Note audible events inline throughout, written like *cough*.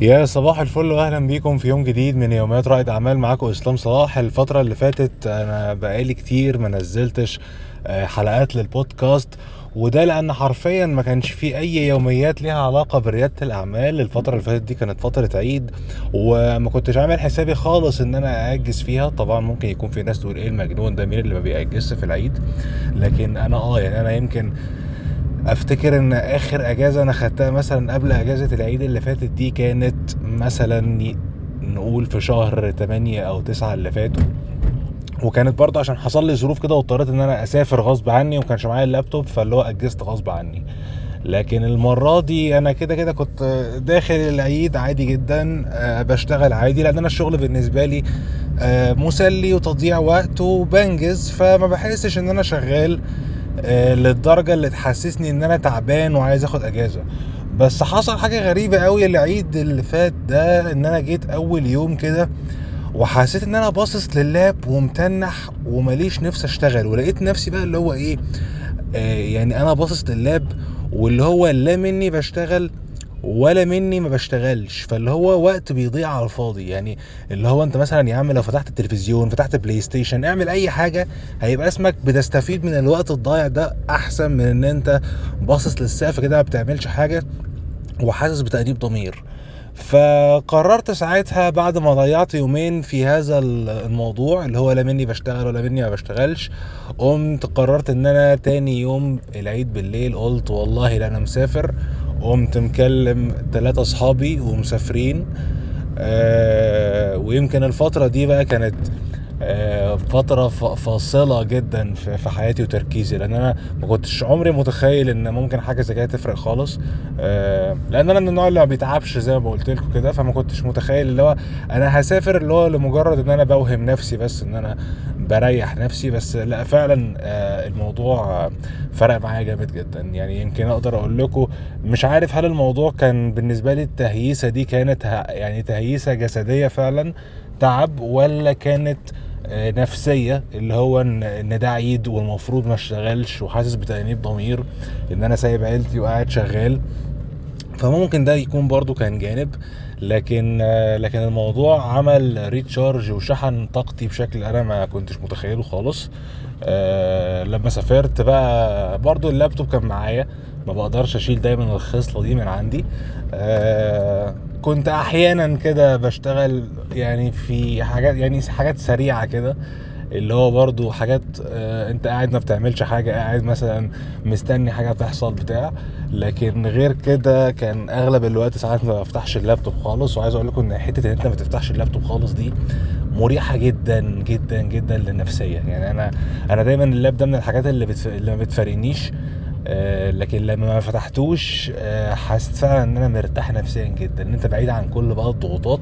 يا صباح الفل واهلا بيكم في يوم جديد من يوميات رائد أعمال. معاكم إسلام صلاح. الفترة اللي فاتت أنا بقالي كتير ما نزلتش آه، حلقات للبودكاست وده لأن حرفيا ما كانش في أي يوميات ليها علاقة بريادة الأعمال. الفترة اللي فاتت دي كانت فترة عيد وما كنتش عامل حسابي خالص إن أنا اجز فيها. طبعا ممكن يكون في ناس تقول إيه المجنون ده؟ مين اللي ما بيأجزش في العيد؟ لكن أنا آه يعني أنا يمكن أفتكر إن آخر أجازة أنا خدتها مثلا قبل أجازة العيد اللي فاتت دي كانت مثلا نقول في شهر 8 أو 9 اللي فاتوا. وكانت برضه عشان حصل لي ظروف كده واضطريت إن أنا أسافر غصب عني وكانش معايا اللابتوب فاللي هو أجزت غصب عني. لكن المرة دي أنا كده كده كنت داخل العيد عادي جدا آه، بشتغل عادي لأن أنا الشغل بالنسبة لي آه، مسلي وتضييع وقت وبنجز فما بحسش إن أنا شغال. للدرجة اللي تحسسني إن أنا تعبان وعايز آخد أجازة. بس حصل حاجة غريبة قوي العيد اللي فات ده إن أنا جيت أول يوم كده وحسيت إن أنا باصص لل lap ومتنح ومليش نفس أشتغل. ولقيت نفسي بقى اللي هو إيه آه يعني أنا باصص لل lap واللي هو لا مني بشتغل ولا مني ما بشتغلش. فاللي هو وقت بيضيع على الفاضي. يعني اللي هو انت مثلا يا عم لو فتحت التلفزيون فتحت PlayStation اعمل أي حاجة هيبقى اسمك بتستفيد من الوقت الضايع ده أحسن من إن أنت باصص للسقف كده ما بتعملش حاجة وحاسس بتأنيب ضمير. فقررت ساعتها بعد ما ضيعت يومين في هذا الموضوع اللي هو لا مني بشتغل ولا مني ما بشتغلش قمت قررت إن أنا تاني يوم العيد بالليل قلت والله لا أنا مسافر قمت مكلم ثلاثة أصحابي ومسافرين آه ويمكن الفترة دي بقى كانت فترة ف- فاصلة جدا في حياتي وتركيزي لأن أنا ما كنتش عمري متخيل إن ممكن حاجة زي كده تفرق خالص. آه، لأن أنا من النوع اللي ما بيتعبش زي ما قلت لكم كده فما كنتش متخيل اللي هو أنا هسافر اللي هو لمجرد إن أنا بوهم نفسي بس إن أنا بريح نفسي بس. لا فعلا آه، الموضوع آه، فرق معايا جامد جدا. يعني يمكن أقدر أقول لكم مش عارف هل الموضوع كان بالنسبة لي التهييسة دي كانت يعني تهييسة جسدية فعلا تعب ولا كانت آه، نفسية اللي هو إن ده عيد والمفروض ما اشتغلش وحاسس بتأنيب ضمير إن أنا سايب عيلتي وقاعد شغال. فممكن ده يكون برضو كان جانب لكن لكن الموضوع عمل ريتشارج وشحن طاقتي بشكل أنا ما كنتش متخيله خالص. آه، لما سافرت بقى برضو اللابتوب كان معايا ما بقدرش أشيل دايما الخصلة دي من عندي. آه، كنت أحيانا كده بشتغل يعني في حاجات يعني حاجات سريعة كده اللي هو برضو حاجات آه، أنت قاعد ما بتعملش حاجة قاعد مثلا مستني حاجة تحصل بتاع. لكن غير كده كان أغلب الوقت ساعات ما بفتحش اللابتوب خالص. وعايز أقول لكم إن حتة إن أنت ما تفتحش اللابتوب خالص دي مريحة جدا جدا جدا للنفسيه يعني أنا أنا دايما اللاب ده من الحاجات اللي بتف... اللي ما بتفارقنيش. آه، لكن لما ما فتحتوش آه، حسيت فعلا إن أنا مرتاح نفسيا جدا إن أنت بعيد عن كل بقى الضغوطات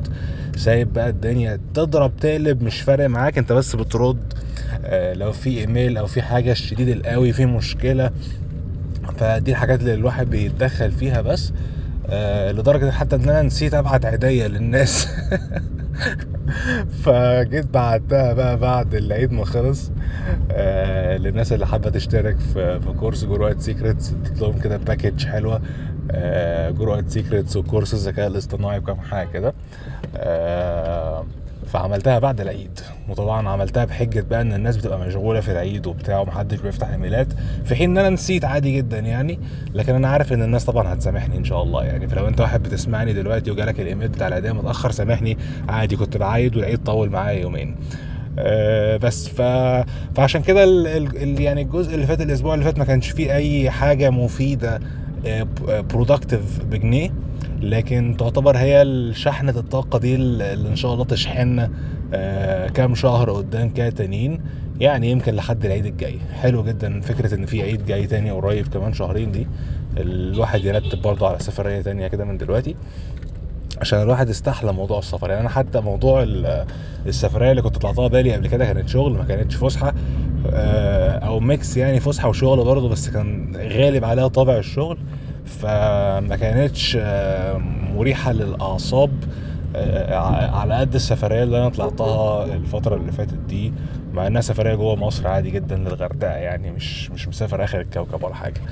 سايب بقى الدنيا تضرب تقلب مش فارق معاك أنت بس بترد آه، لو في إيميل أو في حاجة شديد القوي في مشكلة فدي الحاجات اللي الواحد بيتدخل فيها بس لدرجة حتى إن أنا نسيت أبعت عيدية للناس. *laughs* *laughs* فجيت بعتها بقى بعد العيد ما خلص آه للناس اللي حابة تشترك في, في كورس Growth Secrets اديت لهم كده package حلوة آه Growth Secrets وكورس الذكاء الاصطناعي وكام حاجة كده آه فعملتها بعد العيد. وطبعا عملتها بحجة بقى إن الناس بتبقى مشغولة في العيد وبتاع ومحدش بيفتح إيميلات في حين إن أنا نسيت عادي جدا يعني لكن أنا عارف إن الناس طبعا هتسامحني إن شاء الله يعني. فلو أنت واحد بتسمعني دلوقتي وجالك الإيميل بتاع العيدية متأخر سامحني. عادي كنت بعايد والعيد طول معايا يومين. آه، بس ف... فعشان كده. ال... ال- يعني الجزء اللي فات الأسبوع اللي فات ما كانش فيه أي حاجة مفيدة برودكتيف بجنيه لكن تعتبر هي شحنة الطاقة دي اللي إن شاء الله تشحننا آه، كام شهر قدام كده تانيين يعني يمكن لحد العيد الجاي. حلو جدا فكرة إن في عيد جاي تاني قريب كمان شهرين دي. الواحد يرتب برضه على سفرية تانية كده من دلوقتي عشان الواحد استحلى موضوع السفر. يعني أنا حتى موضوع ال- السفرية اللي كنت طلعتها بالي قبل كده كانت شغل ما كانتش فسحة. آه، أو ميكس يعني فسحة وشغل برضه بس كان غالب عليها طابع الشغل. فما كانتش آه، مريحة للأعصاب آه، على قد السفرية اللي أنا طلعتها الفترة اللي فاتت دي. مع إنها سفرية جوه مصر عادي جدا للغردقة يعني مش مش مسافر آخر الكوكب ولا حاجة.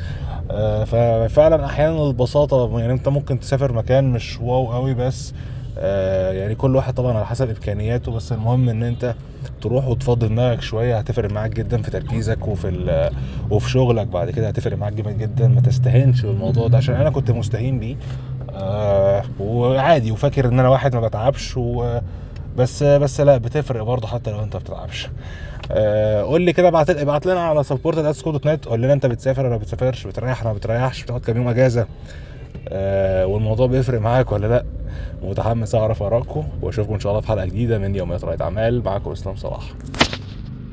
آه، ففعلا أحيانا البساطة يعني أنت ممكن تسافر مكان مش واو قوي بس آه، يعني كل واحد طبعا على حسب إمكانياته بس المهم إن أنت تروح وتفضي دماغك شوية. هتفرق معاك جدا في تركيزك وفي وفي شغلك. بعد كده هتفرق معاك جامد جدا. ما تستهينش بالموضوع ده عشان أنا كنت مستهين بيه. آه وعادي وفاكر إن أنا واحد ما بتعبش و بس بس لا بتفرق برضه حتى لو أنت ما بتتعبش. آه قول لي كده ابعت ابعت لنا على support@school.net قول لنا أنت بتسافر ولا ما بتسافرش بتريح ولا ما بتريحش بتاخد كام يوم إجازة؟ آه والموضوع بيفرق معاك ولا لا؟ متحمس أعرف آرائكم وأشوفكم إن شاء الله في حلقة جديدة من يوميات رائد اعمال معاكم إسلام صلاح.